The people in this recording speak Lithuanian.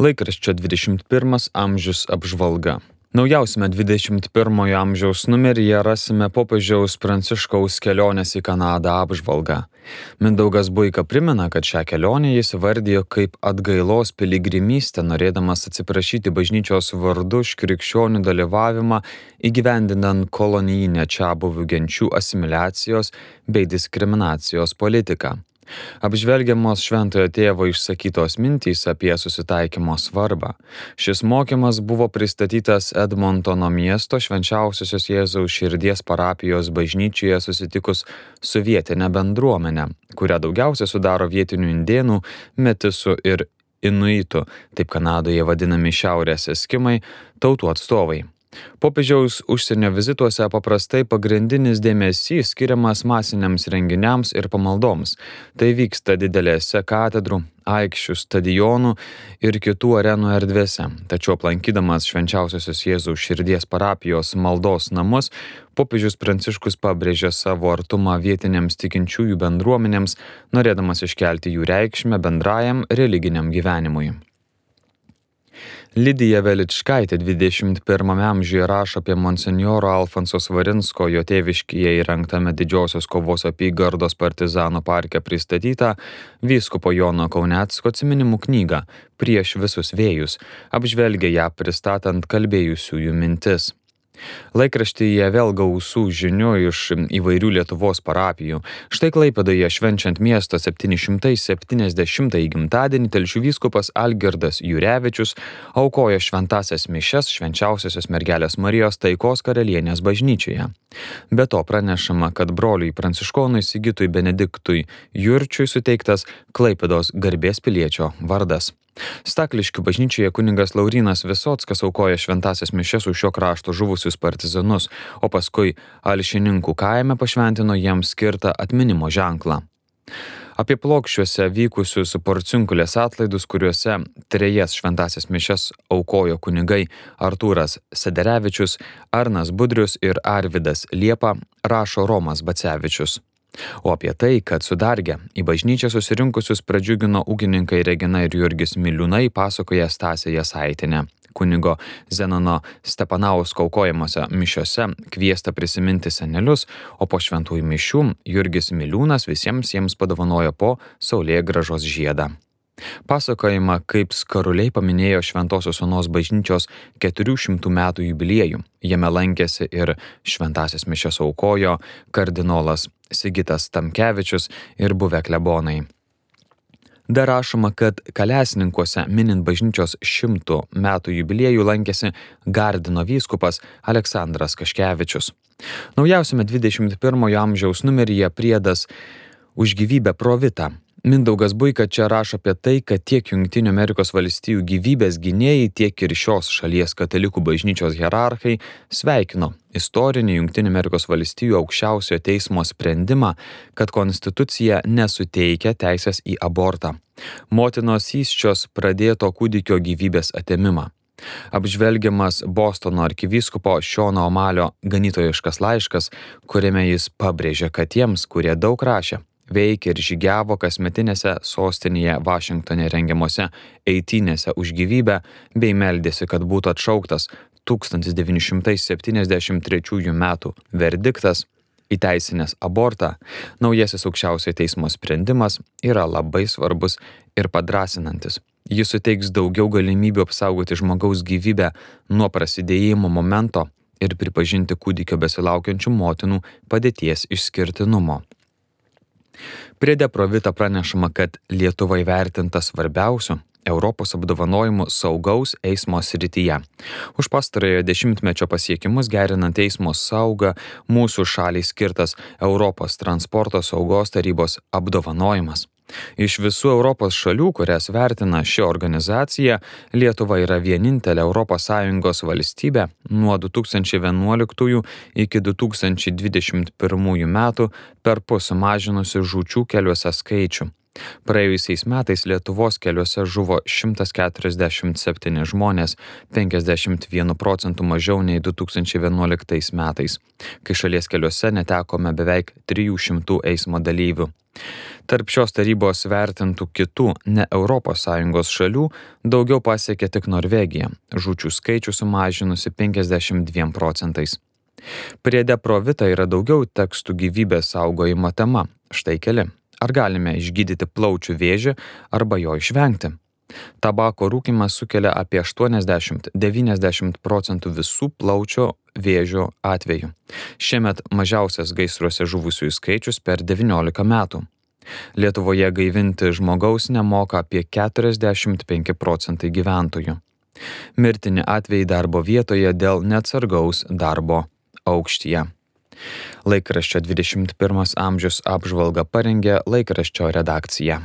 Laikraščio 21 amžius apžvalga. Naujausiame 21 amžiaus numeryje rasime popiežiaus Pranciškaus kelionės į Kanadą apžvalgą. Mindaugas Buika primena, kad šią kelionę jis vardijo kaip atgailos piligrimystę, norėdamas atsiprašyti bažnyčios vardu už krikščionių dalyvavimą įgyvendinant kolonijinę čia buvių genčių asimiliacijos bei diskriminacijos politiką. Apžvelgiamos šventojo tėvo išsakytos mintys apie susitaikymo svarbą. Šis mokymas buvo pristatytas Edmontono miesto švenčiausiosios Jėzaus širdies parapijos bažnyčioje susitikus su vietinė bendruomenė, kurią daugiausia sudaro vietinių indėnų, metisų ir inuitų, taip Kanadoje vadinami šiaurės eskimai, tautų atstovai. Popiežiaus užsienio vizituose paprastai pagrindinis dėmesys skiriamas masiniams renginiams ir pamaldoms. Tai vyksta didelėse katedrų, aikščių, stadionų ir kitų arenų erdvėse. Tačiau aplankydamas švenčiausiosios Jėzaus širdies parapijos maldos namus, popiežius Pranciškus pabrėžė savo artumą vietiniams tikinčiųjų bendruomenėms, norėdamas iškelti jų reikšmę bendrajam religiniam gyvenimui. Lidija Veličkaitė 21 amžiuje rašo apie monsinjoro Alfonso Svarinsko jo tėviškyje įrengtame didžiosios kovos apygardos partizanų parke pristatytą vyskupo Jono Kaunetsko atsiminimų knygą Prieš visus vėjus, apžvelgia ją pristatant kalbėjusiųjų mintis. Laikraštyje vėl gausų žinių iš įvairių Lietuvos parapijų. Štai Klaipėdoje švenčiant miesto 770 gimtadienį telšių vyskupas Algirdas Jurevičius aukojo šventasias mišes švenčiausiosios mergelės Marijos taikos karalienės bažnyčioje. Be to pranešama, kad broliui pranciškonui Sigitui Benediktui Jurčiui suteiktas Klaipėdos garbės piliečio vardas. Stakliškių bažnyčioje kuningas Laurinas Visotskas aukoja šventasias mišes už šio krašto žuvusius partizanus, o paskui Alšininkų kaime pašventino jiems skirtą atminimo ženklą. Apie plokščiuose vykusius porcinkulės atlaidus, kuriuose trejas šventasias mišes aukojo kunigai Artūras Sederevičius, Arnas Budrius ir Arvidas Liepa, rašo Romas Bacevičius. O apie tai, kad sudargę į bažnyčią susirinkusius pradžiugino ūkininkai Regina ir Jurgis Miliūnai, pasakoja Stasė Jasaitinė. Kunigo Zenono Stepanausko aukojimuose mišiuose kviesta prisiminti senelius, o po šventųjų mišių Jurgis Miliūnas visiems jiems padovanojo po Saulė gražos žiedą. Pasakojama, kaip skaruliai paminėjo Šventojios Onos bažnyčios 400 metų jubiliejų. Jame lankėsi ir šventasias mišes aukojo kardinolas Sigitas Tamkevičius ir buvę klebonai. Dar rašoma, kad Kalesninkuose minint bažnyčios šimtų metų jubiliejų lankėsi Gardino vyskupas Aleksandras Kaškevičius. Naujausiame 21 amžiaus numeryje priedas už gyvybę provitą Mindaugas Buika čia rašo apie tai, kad tiek Junktinių Amerikos valstijų gyvybės gynėjai, tiek ir šios šalies katalikų bažnyčios hierarchai sveikino istorinį Junktinių Amerikos valstijų aukščiausiojo teismo sprendimą, kad konstitucija nesuteikia teisės į abortą. Motinos įsčios pradėto kūdikio gyvybės atemimą. Apžvelgiamas Bostono arkivyskupo Šiono Omalio ganytojiškas laiškas, kuriame jis pabrėžia, kad tiems, kurie daug rašė, veikė ir žygiavo kasmetinėse sostinėje Vašingtonė rengiamuose eitynėse už gyvybę bei meldėsi, kad būtų atšauktas 1973 m. verdiktas įteisinęs abortą, naujasis aukščiausiojo teismo sprendimas yra labai svarbus ir padrasinantis. Jis suteiks daugiau galimybių apsaugoti žmogaus gyvybę nuo prasidėjimo momento ir pripažinti kūdikio besilaukiančių motinų padėties išskirtinumo. Prie Deprovita pranešama, kad Lietuva įvertinta svarbiausiu Europos apdovanojimų saugaus eismo srityje. Už pastarojo dešimtmečio pasiekimus gerinant eismo saugą mūsų šaliai skirtas Europos transporto saugos tarybos apdovanojimas. Iš visų Europos šalių, kurias vertina ši organizacija, Lietuva yra vienintelė ES valstybė nuo 2011 iki 2021 metų per pus sumažinusi žučių keliuose skaičių. Praėjusiais metais Lietuvos keliuose žuvo 147 žmonės, 51 procentų mažiau nei 2011 metais, kai šalies keliuose netekome beveik 300 eismo dalyvių. Tarp šios tarybos vertintų kitų ne ES šalių daugiau pasiekė tik Norvegija, žučių skaičių sumažinusi 52 procentais. Priede provita yra daugiau tekstų gyvybės saugojimo tema. Štai keli. Ar galime išgydyti plaučių vėžį arba jo išvengti? Tabako rūkimas sukelia apie 80-90 procentų visų plaučio vėžio atvejų. Šiemet mažiausias gaisruose žuvusiųjų skaičius per 19 metų. Lietuvoje gaivinti žmogaus nemoka apie 45 procentai gyventojų. Mirtini atvejai darbo vietoje dėl neatsargaus darbo aukštyje. Laikraščio 21 amžius apžvalga parengė laikraščio redakcija.